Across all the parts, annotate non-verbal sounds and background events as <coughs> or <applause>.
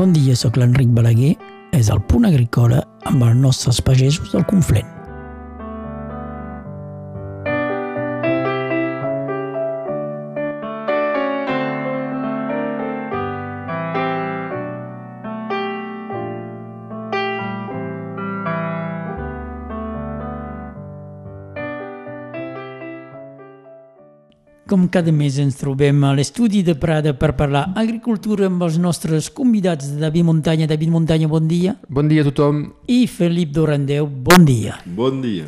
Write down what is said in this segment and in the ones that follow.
Bon dia, sóc l'Enric Balaguer. És el punt agrícola amb els nostres pagesos del Conflent. Cada mes ens trobem a l'estudi de Prada per parlar agricultura amb els nostres convidats David Muntanya. David Muntanya, bon dia. Bon dia a tothom. I Felip Dorandeu, bon dia. Bon dia.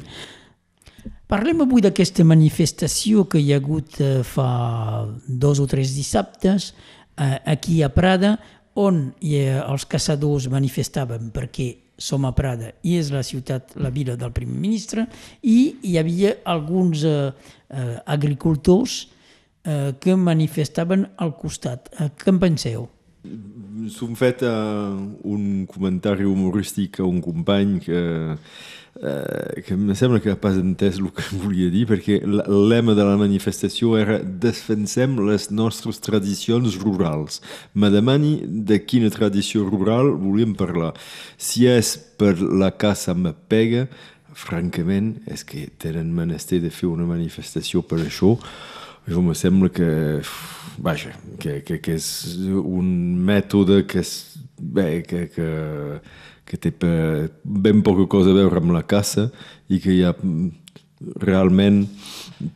Parlem avui d'aquesta manifestació que hi ha hagut eh, fa dos o tres dissabtes eh, aquí a Prada, on eh, els caçadors manifestaven perquè som a Prada i és la ciutat, la vila del primer ministre, i hi havia alguns eh, eh, agricultors eh, que manifestaven al costat. Eh, què en penseu? S'han fet uh, un comentari humorístic a un company que, uh, que em sembla que pas entès el que <laughs> volia dir, perquè el lema de la manifestació era defensem les nostres tradicions rurals. Me demani de quina tradició rural volíem parlar. Si és per la caça me pega, francament, és que tenen menester de fer una manifestació per això, jo me sembla que, vaja, que, que, que és un mètode que, és, bé, que, que, que té ben poca cosa a veure amb la caça i que hi ha realment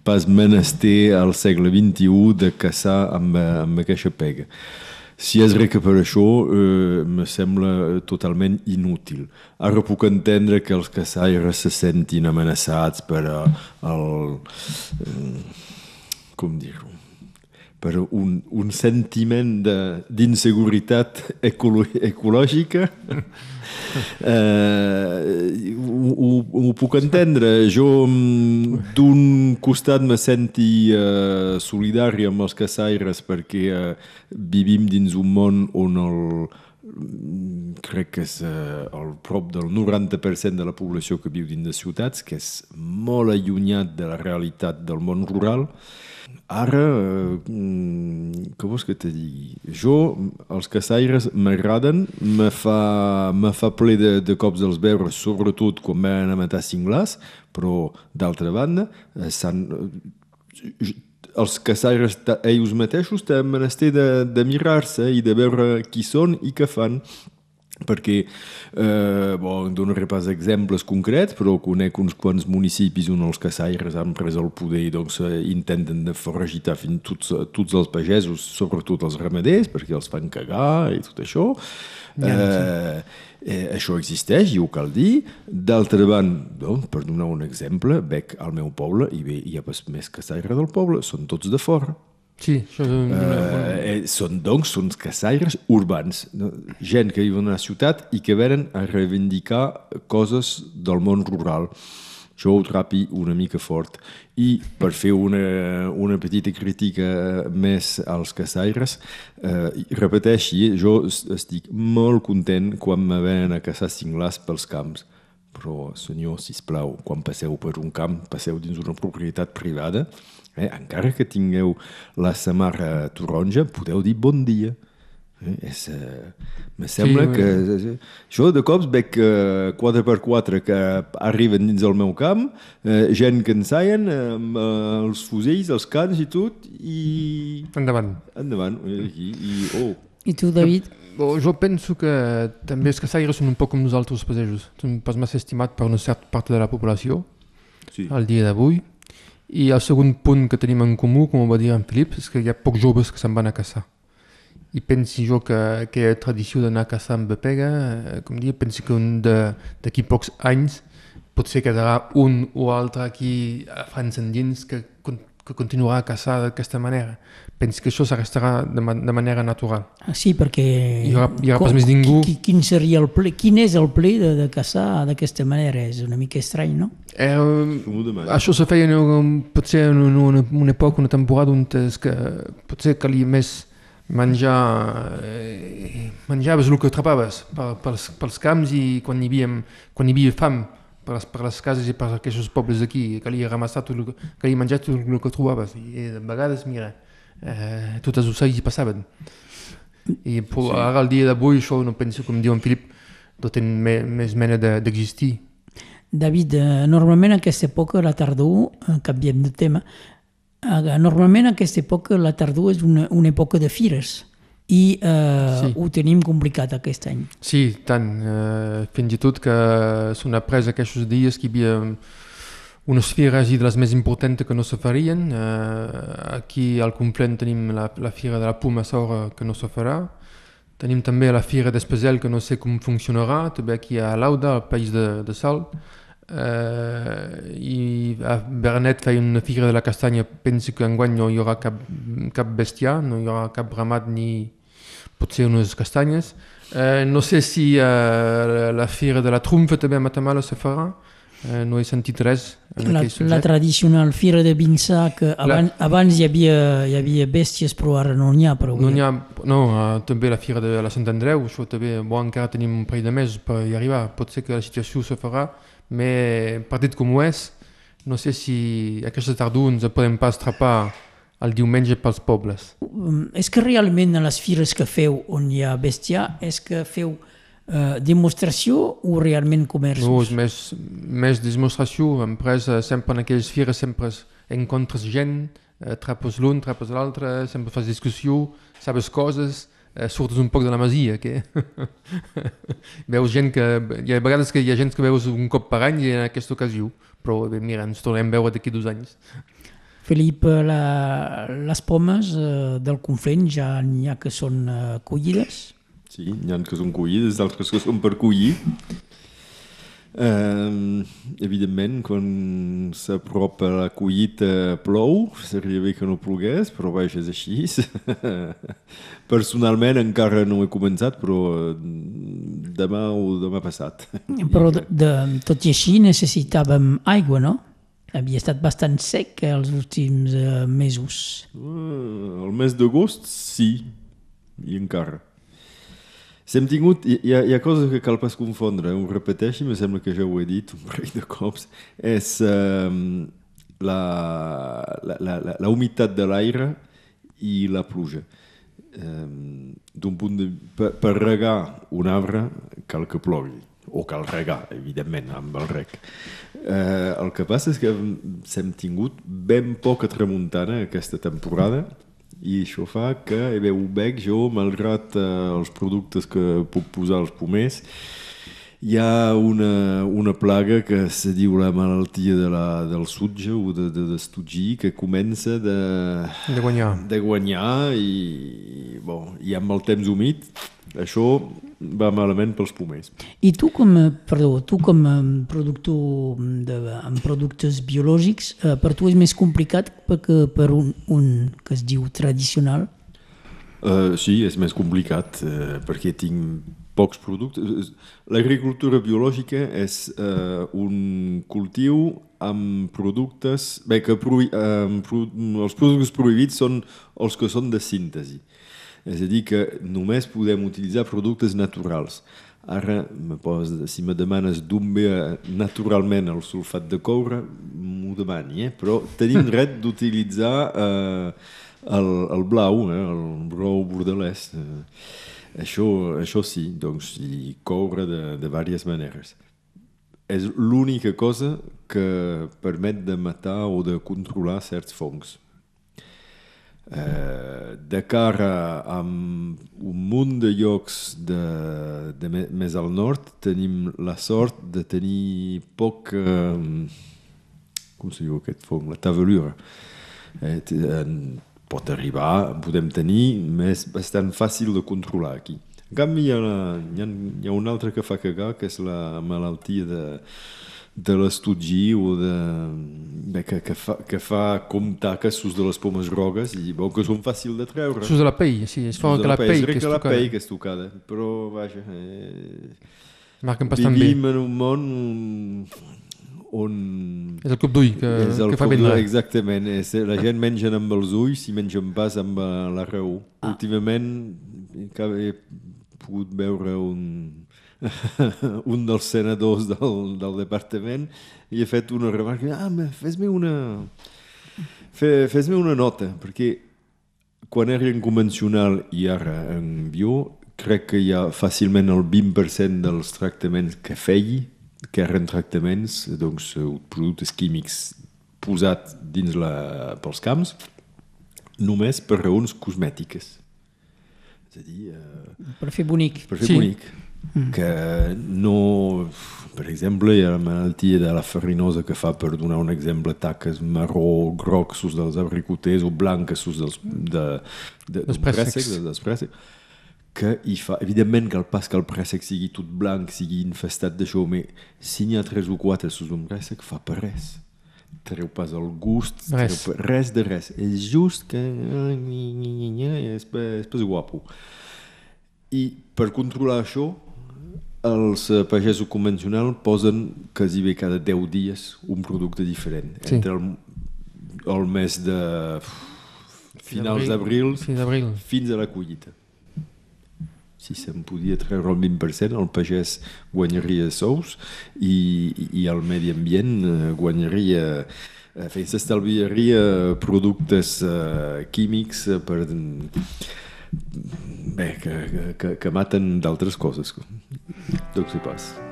pas menester al segle XXI de caçar amb, amb aquesta pega. Si és res que per això eh, me sembla totalment inútil. Ara puc entendre que els caçaires se sentin amenaçats per a, el... Eh, com dir-ho, per un, un sentiment d'inseguretat ecològica. <laughs> eh, ho, ho puc entendre. Jo, d'un costat, me senti eh, solidari amb els caçaires perquè eh, vivim dins un món on el, crec que és eh, el prop del 90% de la població que viu dins de ciutats, que és molt allunyat de la realitat del món rural. Ara, eh, què vols que te digui? Jo, els caçaires m'agraden, me fa, me fa ple de, de cops dels veure, sobretot quan van a matar cinglars, però d'altra banda, eh, eh, els caçaires ells mateixos tenen menester de, de mirar-se i de veure qui són i què fan perquè, eh, bon, donaré pas exemples concrets, però conec uns quants municipis on els caçaires han pres el poder i doncs eh, intenten de foragitar fins tots, tots els pagesos, sobretot els ramaders, perquè els fan cagar i tot això. Ja, eh, eh, això existeix i ho cal dir. D'altra banda, doncs, per donar un exemple, veig al meu poble i bé, hi ha més caçaires del poble, són tots de fora. Sí, això és un... Uh, són, doncs, són caçaires urbans, no? gent que viuen a la ciutat i que venen a reivindicar coses del món rural. Jo ho trapi una mica fort. I per fer una, una petita crítica més als caçaires, eh, repeteixi, jo estic molt content quan me venen a caçar cinglars pels camps. Però, senyor, si plau, quan passeu per un camp, passeu dins una propietat privada, Eh? Encara que tingueu la samarra taronja, podeu dir bon dia. Eh? És, eh, me sembla sí, que... Eh, jo de cops veig eh, 4x4 que arriben dins el meu camp, eh, gent que ensaien amb eh, els fusells, els cans i tot, i... Endavant. Endavant. I, i, oh. I tu, David? Jo, jo penso que també els caçaires són un poc com nosaltres, els pagesos. Són pas massa estimat per una certa part de la població sí. al dia d'avui i el segon punt que tenim en comú, com ho va dir en Filip, és que hi ha pocs joves que se'n van a caçar. I pensi jo que aquella tradició d'anar a caçar amb pega, eh, com dir, pensi que d'aquí pocs anys potser quedarà un o altre aquí a França endins que, que continuarà a caçar d'aquesta manera pensi que això s'arrestarà de, ma de manera natural. Ah, sí, perquè... Hi haurà, hi haurà pas més ningú... Qui, quin seria el ple? Quin és el ple de, de caçar d'aquesta manera? És una mica estrany, no? Eh, això se feia en, potser en una, una, una època, una temporada on és que potser calia més menjar... Eh, menjaves el que atrapaves per, pels, pels camps i quan hi havia, quan hi havia fam per les, per les cases i per aquests pobles d'aquí calia ramassar tot el, calia menjar tot el que trobaves i de vegades, mira, eh, tots els ocells hi passaven. I sí. ara, al dia d'avui, això no penso, com diu en Filip, no té me, més mena d'existir. David, eh, normalment a aquesta època, la tardor, eh, canviem de tema, eh, normalment a aquesta època la tardor és una, una època de fires i eh, sí. ho tenim complicat aquest any. Sí, tant. Eh, fins i tot que s'han après aquests dies que hi havia unes fires i de les més importants que no se farien. Eh, aquí al Conflent tenim la, la fira de la Puma Saura que no se farà. Tenim també la fira d'Espesel que no sé com funcionarà, també aquí a Lauda, al País de, de Sal. Eh, I a Bernet feia una fira de la castanya, penso que enguany no hi haurà cap, cap bestiar, no hi haurà cap ramat ni potser unes castanyes. Eh, no sé si eh, la fira de la Trumfa també a Matamala se farà, eh, no he sentit res en la, la tradicional fira de Vinçà que abans, la... abans hi, havia, hi havia bèsties però ara no n'hi ha prou no, ha, no uh, també la fira de la Sant Andreu això també, bo, encara tenim un parell de mesos per hi arribar. Pot ser que la situació se farà però partit com ho és no sé si aquesta tardor ens podem pas atrapar el diumenge pels pobles. Um, és que realment a les fires que feu on hi ha bestiar és que feu eh, demostració o realment comerç? No, és més, més demostració. Empresa, sempre en aquelles fires sempre encontres gent, eh, trapes l'un, trapes l'altre, sempre fas discussió, sabes coses, eh, surtes un poc de la masia. Que... <laughs> veus gent que... Hi ha vegades que hi ha gent que veus un cop per any i en aquesta ocasió, però bé, mira, ens tornem a veure d'aquí dos anys. Felip, la, les pomes eh, del Conflent ja n'hi ha que són eh, collides? Sí, n'hi ha que són collides, d'altres que són per collir. Eh, evidentment, quan s'apropa la collita plou, seria bé que no plogués, però vaja, és així. <laughs> Personalment encara no he començat, però eh, demà o demà passat. Però de, de, tot i així necessitàvem aigua, no? Havia estat bastant sec els últims uh, mesos. Uh, el mes d'agost, sí, i encara. Si hem tingut, hi ha, hi ha coses que cal pas confondre, ho repeteixi, me sembla que ja ho he dit un parell de cops, és um, la, la, la, la, la humitat de l'aire i la pluja. Um, d'un punt de, per, per regar un arbre cal que plogui o cal regar, evidentment, amb el rec. Eh, el que passa és que hem tingut ben poca tramuntana aquesta temporada i això fa que bé, ho veig jo, malgrat eh, els productes que puc posar als pomers, hi ha una, una plaga que se diu la malaltia de la, del sutge o de, de d'estugir que comença de, de guanyar, de guanyar i, bon, i amb el temps humit això va malament pels pomers. I tu com, perdó, tu com a productor de, amb productes biològics, eh, per tu és més complicat que per un, un que es diu tradicional? Uh, sí, és més complicat uh, perquè tinc pocs productes. L'agricultura biològica és uh, un cultiu amb productes... Bé, que prohi, uh, els productes prohibits són els que són de síntesi. És a dir, que només podem utilitzar productes naturals. Ara, me pos, si me demanes d'on ve naturalment el sulfat de coure, m'ho demani, eh? però tenim <laughs> dret d'utilitzar eh, el, el blau, eh? el brou bordelès. Eh, això, això sí, doncs, i coure de, de diverses maneres. És l'única cosa que permet de matar o de controlar certs fongs. Eh, de cara a un munt de llocs de, de més al nord tenim la sort de tenir poc eh, com se diu aquest fong? La tavelura. Eh, pot arribar, podem tenir, més bastant fàcil de controlar aquí. En canvi, hi ha, hi ha, hi ha una altra que fa cagar, que és la malaltia de, de l'estudgi o de, bé, que, que, fa, que fa com taques de les pomes grogues i bon, que són fàcil de treure. Sus de la pell, sí, es fa que la, pell, que és la pell que és tocada, però vaja... Eh, Marquen bastant vivim bé. en un món on... És el cop d'ull que, és el que fa vendre. Exactament, és, la gent menja amb els ulls i mengen pas amb eh, la raó. Ah. Últimament he pogut veure un, <laughs> un dels senadors del, del departament i ha fet una remarca ah, fes-me una fes-me una nota perquè quan era en convencional i ara en bio, crec que hi ha fàcilment el 20% dels tractaments que feia, que eren tractaments, doncs, productes químics posats dins la, pels camps, només per raons cosmètiques. És a dir... Eh, per fer bonic. Per fer sí. bonic. Mm. Que no... Per exemple, hi ha la malaltia de la farinosa que fa, per donar un exemple, taques marró, groc sus dels abricoters o blanques dels, de, de, dels préssecs. Dels préssecs que hi fa, evidentment que el pas que el préssec sigui tot blanc, sigui infestat d'això, però si n'hi ha tres o quatre sus un préssec, fa per res. Treu pas el gust, res, per, res de res. És just que... És, és pas guapo. I per controlar això, els pagesos convencionals posen quasi bé cada 10 dies un producte diferent. Sí. Entre el, el mes de finals d'abril fins a la collita. Si se'n podia treure el 20%, el pagès guanyaria sous i, i el medi ambient eh, guanyaria eh, s'estalviaria productes uh, químics per bé, que, que, que maten d'altres coses. Tot s'hi pas.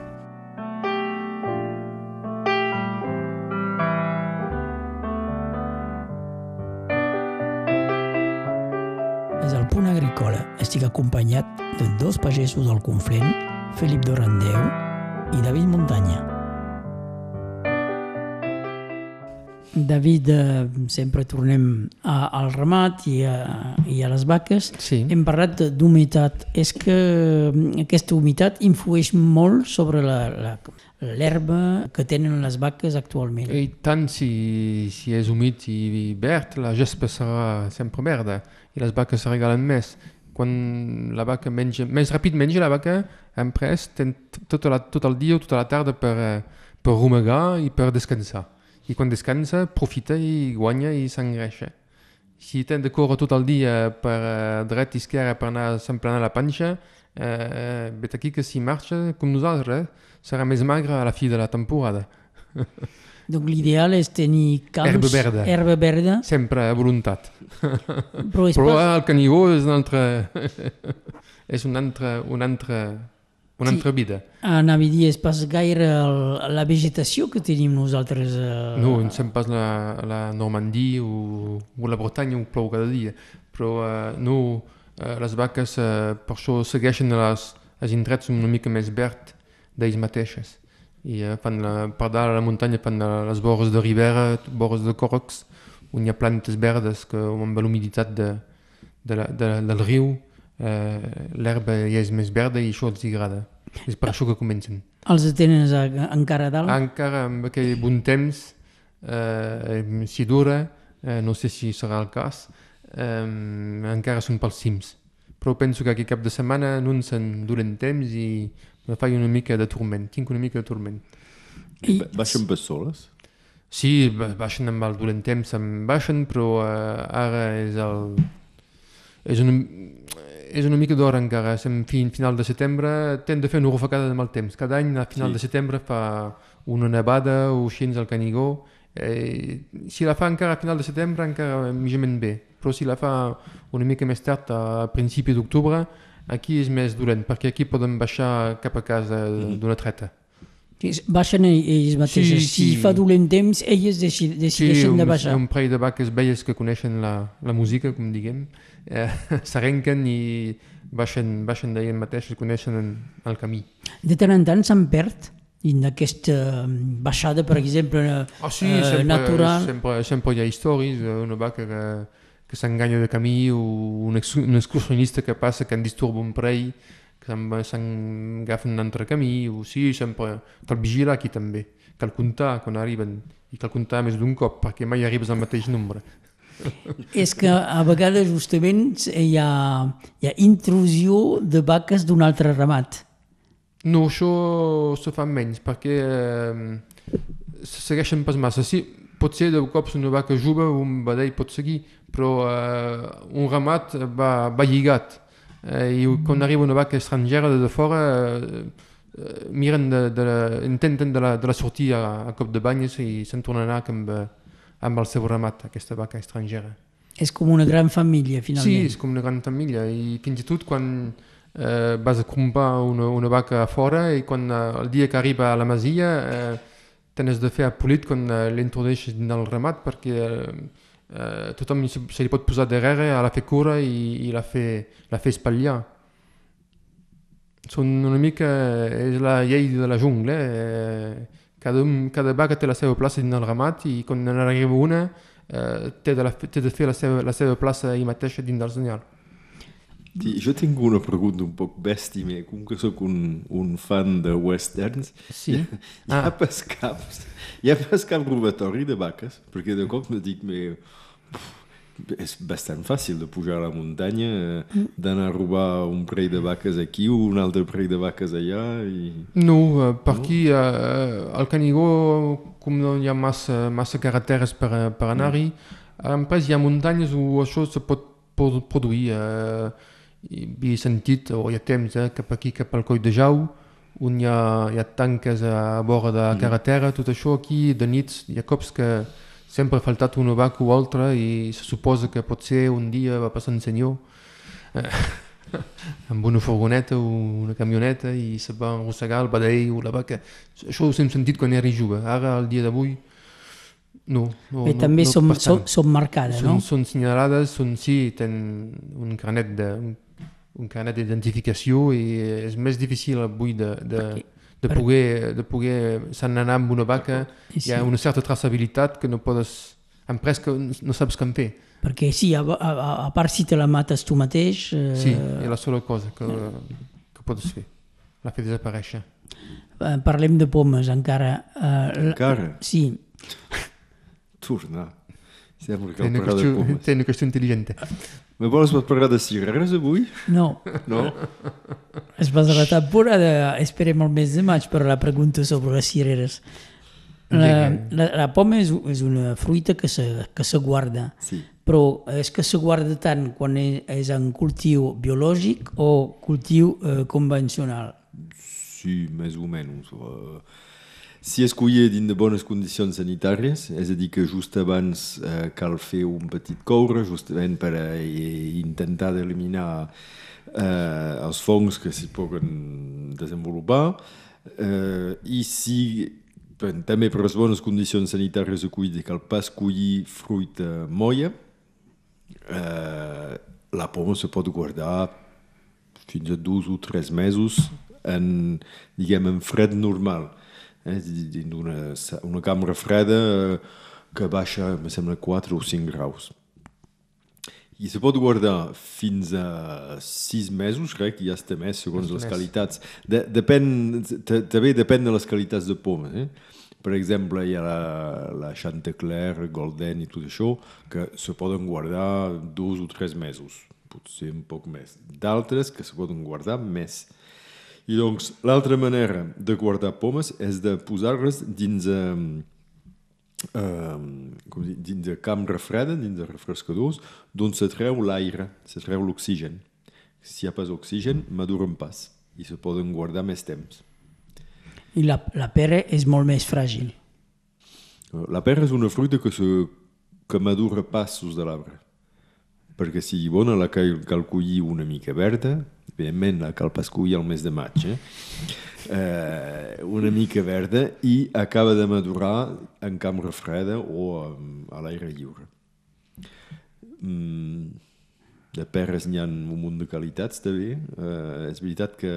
Estic acompanyat de dos pagesos del Conflent, Felip Dorandeu i David Muntanya. David, eh, sempre tornem a, al ramat i a, i a les vaques. Sí. Hem parlat d'humitat. És que mm, aquesta humitat influeix molt sobre l'herba que tenen les vaques actualment. I tant si, si és humit i verd, la gespa serà sempre verda i les vaques se regalen més. Quan la vaca menja, més ràpid menja la vaca, en pres, tot, la, tot el dia o tota la tarda per, eh, per rumegar i per descansar i quan descansa profita i guanya i s'engreixa. Si ten de córrer tot el dia per uh, dret i esquerra per anar s'emplenar la panxa, eh, vet aquí que si marxa com nosaltres serà més magre a la fi de la temporada. <laughs> Donc l'ideal és tenir camps... Herba verda. Herba verda. Sempre a voluntat. Però, Però pas... el canigó és un altre... <laughs> és un altre, un altre una sí. altra vida. Anava a dir, és pas gaire el, la vegetació que tenim nosaltres. Eh... No, ens sent pas la, la Normandia o, o la Bretanya on plou cada dia, però eh, no, eh, les vaques eh, per això segueixen les, els indrets una mica més verd d'ells mateixes. I eh, fan la, per dalt a la muntanya fan les vores de ribera, vores de corcs, on hi ha plantes verdes que amb l'humiditat de, de, la, de, del riu eh, l'herba ja és més verda i això els agrada. És per això que comencen. Els tenen encara dalt? Encara amb aquell bon temps, eh, si dura, eh, no sé si serà el cas, eh, encara són pels cims. Però penso que aquest cap de setmana no ens en duren temps i me faig una mica de turment, tinc una mica de turment. I... Baixen per soles? Sí, baixen amb el dolent temps, em baixen, però eh, ara és el... És una, és una mica d'hora encara, estem fin, final de setembre, tem de fer una rufacada de mal temps. Cada any a final sí. de setembre fa una nevada o així al Canigó. Eh, si la fa encara a final de setembre encara mitjament bé, però si la fa una mica més tard, a principi d'octubre, aquí és més dolent, perquè aquí podem baixar cap a casa d'una treta. Baixen ells mateixos. Sí, sí. Si fa dolent temps, elles decideixen sí, de baixar. Sí, un parell de vaques velles que coneixen la, la música, com diguem, eh, <laughs> s'arrenquen i baixen, baixen d'elles mateixes, coneixen el camí. De tant en tant se'n perd en aquesta mm, baixada, per exemple, oh, sí, eh, sempre, natural. Sempre, sempre hi ha històries, eh, una vaca que, que s'enganya de camí o un, un excursionista que passa que en disturba un parell que s'agafen un altre camí, o sí, sempre cal vigilar aquí també, cal comptar quan arriben, i cal comptar més d'un cop, perquè mai arribes al mateix nombre. És que a vegades justament hi ha, hi ha intrusió de vaques d'un altre ramat. No, això se fa menys, perquè eh, segueixen pas massa. Sí, potser de cops una vaca jove un vedell pot seguir, però eh, un ramat va, va lligat eh, i quan arriba una vaca estrangera de, de fora eh, eh, miren de, de la, intenten de la, de la sortir a, a cop de banyes i se'n tornen a amb, amb el seu ramat, aquesta vaca estrangera. És com una gran família, finalment. Sí, és com una gran família i fins i tot quan eh, vas a comprar una, una vaca a fora i quan eh, el dia que arriba a la masia eh, tens de fer a polit quan eh, l'introdueixes dins el ramat perquè eh, eh, tothom se, li pot posar darrere a la fer cura i, i la, fer, la fer espatllar. Són una mica... és la llei de la jungla. Eh, cada, cada vaca té la seva plaça dins el ramat i quan n'arriba una eh, té, de la, té de fer la seva, la seva plaça ell mateixa dins del senyal. Jo tinc una pregunta un poc bèstia, com que sóc un, un fan de westerns. Sí? Hi ha, hi ha ah. pas caps, hi ha cap robatori de vaques, perquè de cop me dic, me, és bastant fàcil de pujar a la muntanya, mm. d'anar a robar un parell de vaques aquí o un altre parell de vaques allà. I... No, uh, per no? aquí, uh, al Canigó, com no hi ha massa, massa carreteres per, per anar-hi, mm. en pas hi ha muntanyes on això se pot produir. Hi havia sentit, o hi ha temps, eh, cap aquí, cap al Coll de Jau, on hi ha, hi ha tanques a vora de la mm. carretera, tot això aquí, de nits, hi ha cops que sempre ha faltat una vaca o altra i se suposa que potser un dia va passar un senyor eh, <laughs> amb una furgoneta o una camioneta i se va arrossegar el badell o la vaca. Això ho hem sentit quan era jove. Ara, al dia d'avui, no. no I no, també no, són, són, són marcades, són, no? Són senyalades, són, sí, tenen un carnet de, un, un carnet d'identificació i és més difícil avui de, de, Perquè de per... poder, de poder se'n anar amb una vaca, sí. hi ha una certa traçabilitat que no podes, en pres que no saps què en fer. Perquè sí, a, a, a part si te la mates tu mateix... Eh... Sí, és la sola cosa que, que pots fer, la fer desaparèixer. Eh, parlem de pomes encara. Eh, encara? Sí. <laughs> Tornar. Sembla que té una, qüestió, té una qüestió intel·ligent. Me vols parlar de cireres avui? No. No? Es va de la temporada, esperem el mes de maig per la pregunta sobre les cireres. La, la, la poma és, és una fruita que se, que se guarda, sí. però és que se guarda tant quan és en cultiu biològic o cultiu eh, convencional? Sí, més o menys. Uh, si es cuia dins de bones condicions sanitàries, és a dir, que just abans eh, cal fer un petit coure, justament per a, eh, intentar d'eliminar eh, els fongs que s'hi poden desenvolupar, eh, i si també per les bones condicions sanitàries de cuida cal pas collir fruita molla, eh, la poma se pot guardar fins a dos o tres mesos en, diguem, en fred normal eh, dins una, una cambra freda eh, que baixa, me sembla, 4 o 5 graus. I se pot guardar fins a 6 mesos, crec, i ja està més, segons les qualitats. De, depèn, també depèn de les qualitats de poma. Eh? Per exemple, hi ha la, la Chantecler, Golden i tot això, que se poden guardar dos o tres mesos, potser un poc més. D'altres que se poden guardar més. I doncs l'altra manera de guardar pomes és de posar-les dins, eh, eh, com dir, dins de cambra freda, dins de refrescadors, d'on se treu l'aire, se treu l'oxigen. Si hi ha pas oxigen, maduren pas i se poden guardar més temps. I la, la pera és molt més fràgil. La pera és una fruita que, se, que madura passos de l'arbre. Perquè si bona la cal, cal collir una mica verda, evidentment pas collir al mes de maig, eh? Eh, una mica verda i acaba de madurar en cambra freda o a l'aire lliure. Mm, de perres n'hi ha un munt de qualitats també. Eh, és veritat que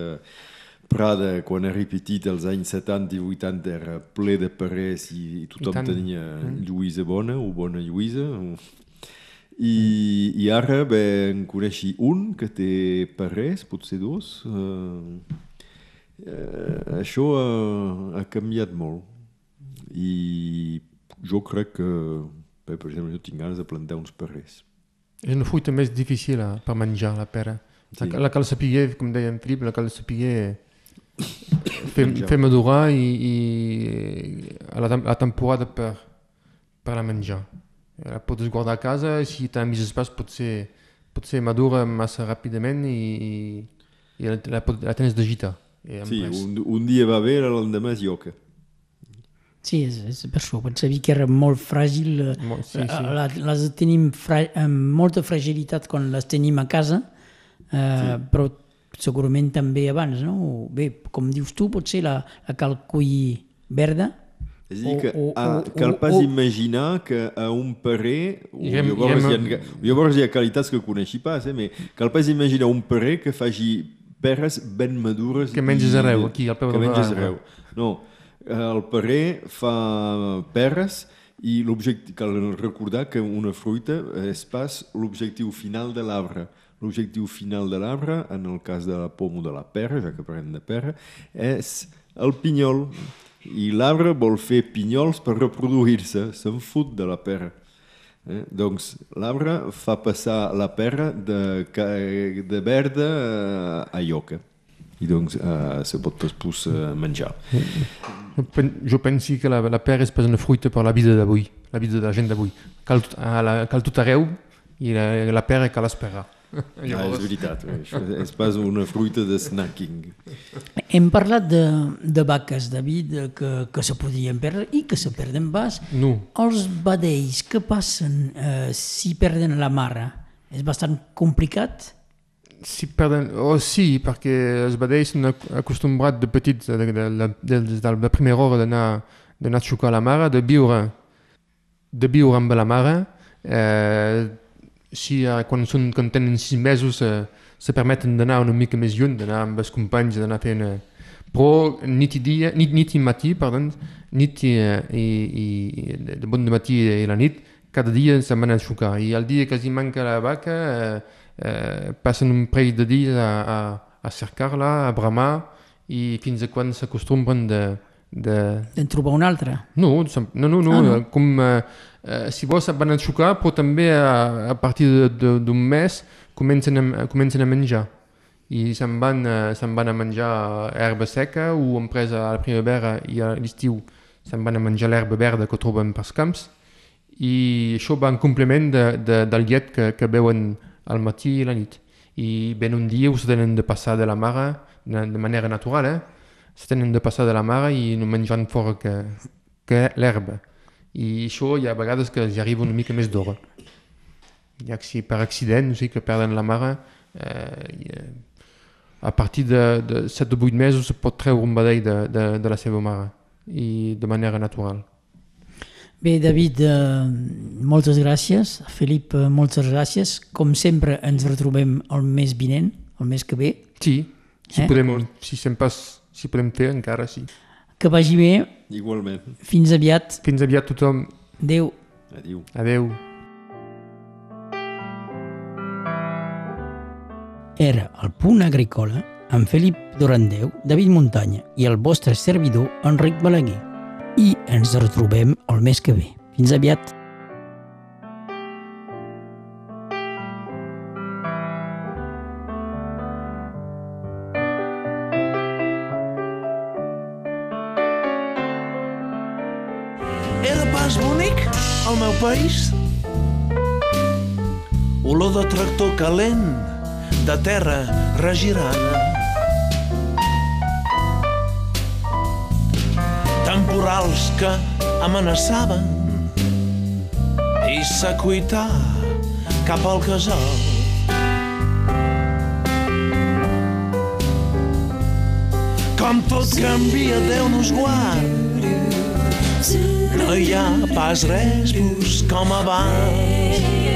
Prada, quan era petit, als anys 70 i 80, era ple de perrers i, i tothom I tenia mm. lluïsa bona o bona lluïsa, i, i ara bé, en coneixi un que té parers, potser dos. Eh, eh, això ha, ha canviat molt. I jo crec que, bé, per exemple, jo tinc ganes de plantar uns parers. És una fruita més difícil eh, per menjar, la pera. Sí. La, la cal saber, com deia en Filip, la cal saber <coughs> fer, fer madurar i, i a la, a la temporada per, per la menjar. La pots guardar a casa, si t'ha més espai potser, potser madura massa ràpidament i, i la, la, la tens de gita. Sí, un, un dia va bé, l'endemà és ioca. Sí, és, és per això. Pensava que era molt fràgil. Molt, sí, sí. La, les tenim fra, amb molta fragilitat quan les tenim a casa, eh, sí. però segurament també abans, no? Bé, com dius tu, potser la, la calcull verda, és a dir, que, o, o, a, cal pas o, imaginar que a un parer... Irem, llavors, irem... hi ha, llavors hi ha qualitats que coneixi pas, eh? Mais cal pas imaginar un parer que faci peres ben madures... Que menges i, arreu, aquí al peu que menges arreu. No, el parer fa peres i l'objectiu, cal recordar que una fruita és pas l'objectiu final de l'arbre. L'objectiu final de l'arbre, en el cas de la poma de la pera, ja que parlem de pera, és el pinyol. I l'arbre vol fer pinyols per reproduir-se, se'n fot de la pera. Eh? Doncs l'arbre fa passar la pera de, de verda a lloca i doncs uh, se pot després uh, menjar. Jo penso que la, la pera és pas una fruita per la vida d'avui, la vida de la gent d'avui. Cal, cal tot arreu i la, la pera cal esperar. Ja, és veritat, és pas una fruita de snacking. Hem parlat de, de vaques, David, que, que se podien perdre i que se perden pas. No. Els vedells, què passen eh, si perden la mare? És bastant complicat? Si perden... Oh, sí, perquè els vedells són acostumbrats de petits, de, de, de, de, de la primera hora d'anar a xocar la mare, de viure, de viure amb la mare, eh, si uh, quan, són, quan tenen sis mesos uh, se permeten d'anar una mica més lluny, d'anar amb els companys, d'anar fent... Uh, però nit i dia, nit, nit i matí, perdó, nit i, i, i de bon de matí i la nit, cada dia se'n van a xucar. I el dia que els manca la vaca, eh, eh, passen un parell de dies a, a, a cercar-la, a bramar, i fins a quan s'acostumbren de, de... De trobar una altra? No, no, no, no, ah, no. com... Eh, eh, si vols van a xocar, però també a, a partir d'un mes comencen a, comencen a menjar. I se'n van, se van a menjar herba seca o empresa a la primavera i a l'estiu se'n van a menjar l'herba verda que troben pels camps i això va en complement de, de, del llet que, que beuen al matí i la nit. I ben un dia us tenen de passar de la mare de, de manera natural, eh? Tenen de passar de la mare i no menjant fora que, que l'herba i això hi ha vegades que ja arriba una mica més d'hora. Ja que si per accident, no sé, que perden la mare, eh, a partir de, de 7 o 8 mesos se pot treure un badall de, de, de la seva mare i de manera natural. Bé, David, eh, moltes gràcies. Felip, eh, moltes gràcies. Com sempre, ens retrobem el mes vinent, el mes que ve. Sí, si, eh? podem, si, sempre, si podem fer, encara sí. Que vagi bé. Igualment. Fins aviat. Fins aviat tothom. Adéu. Adéu. Adéu. Era el punt agrícola amb Felip Durandeu, David Muntanya i el vostre servidor Enric Balaguer. I ens retrobem el mes que ve. Fins aviat. País. Olor de tractor calent, de terra regirada. Temporals que amenaçaven i s'acuitar cap al casal. Com tot canvia, Déu nos guard no hi ha pas res com abans.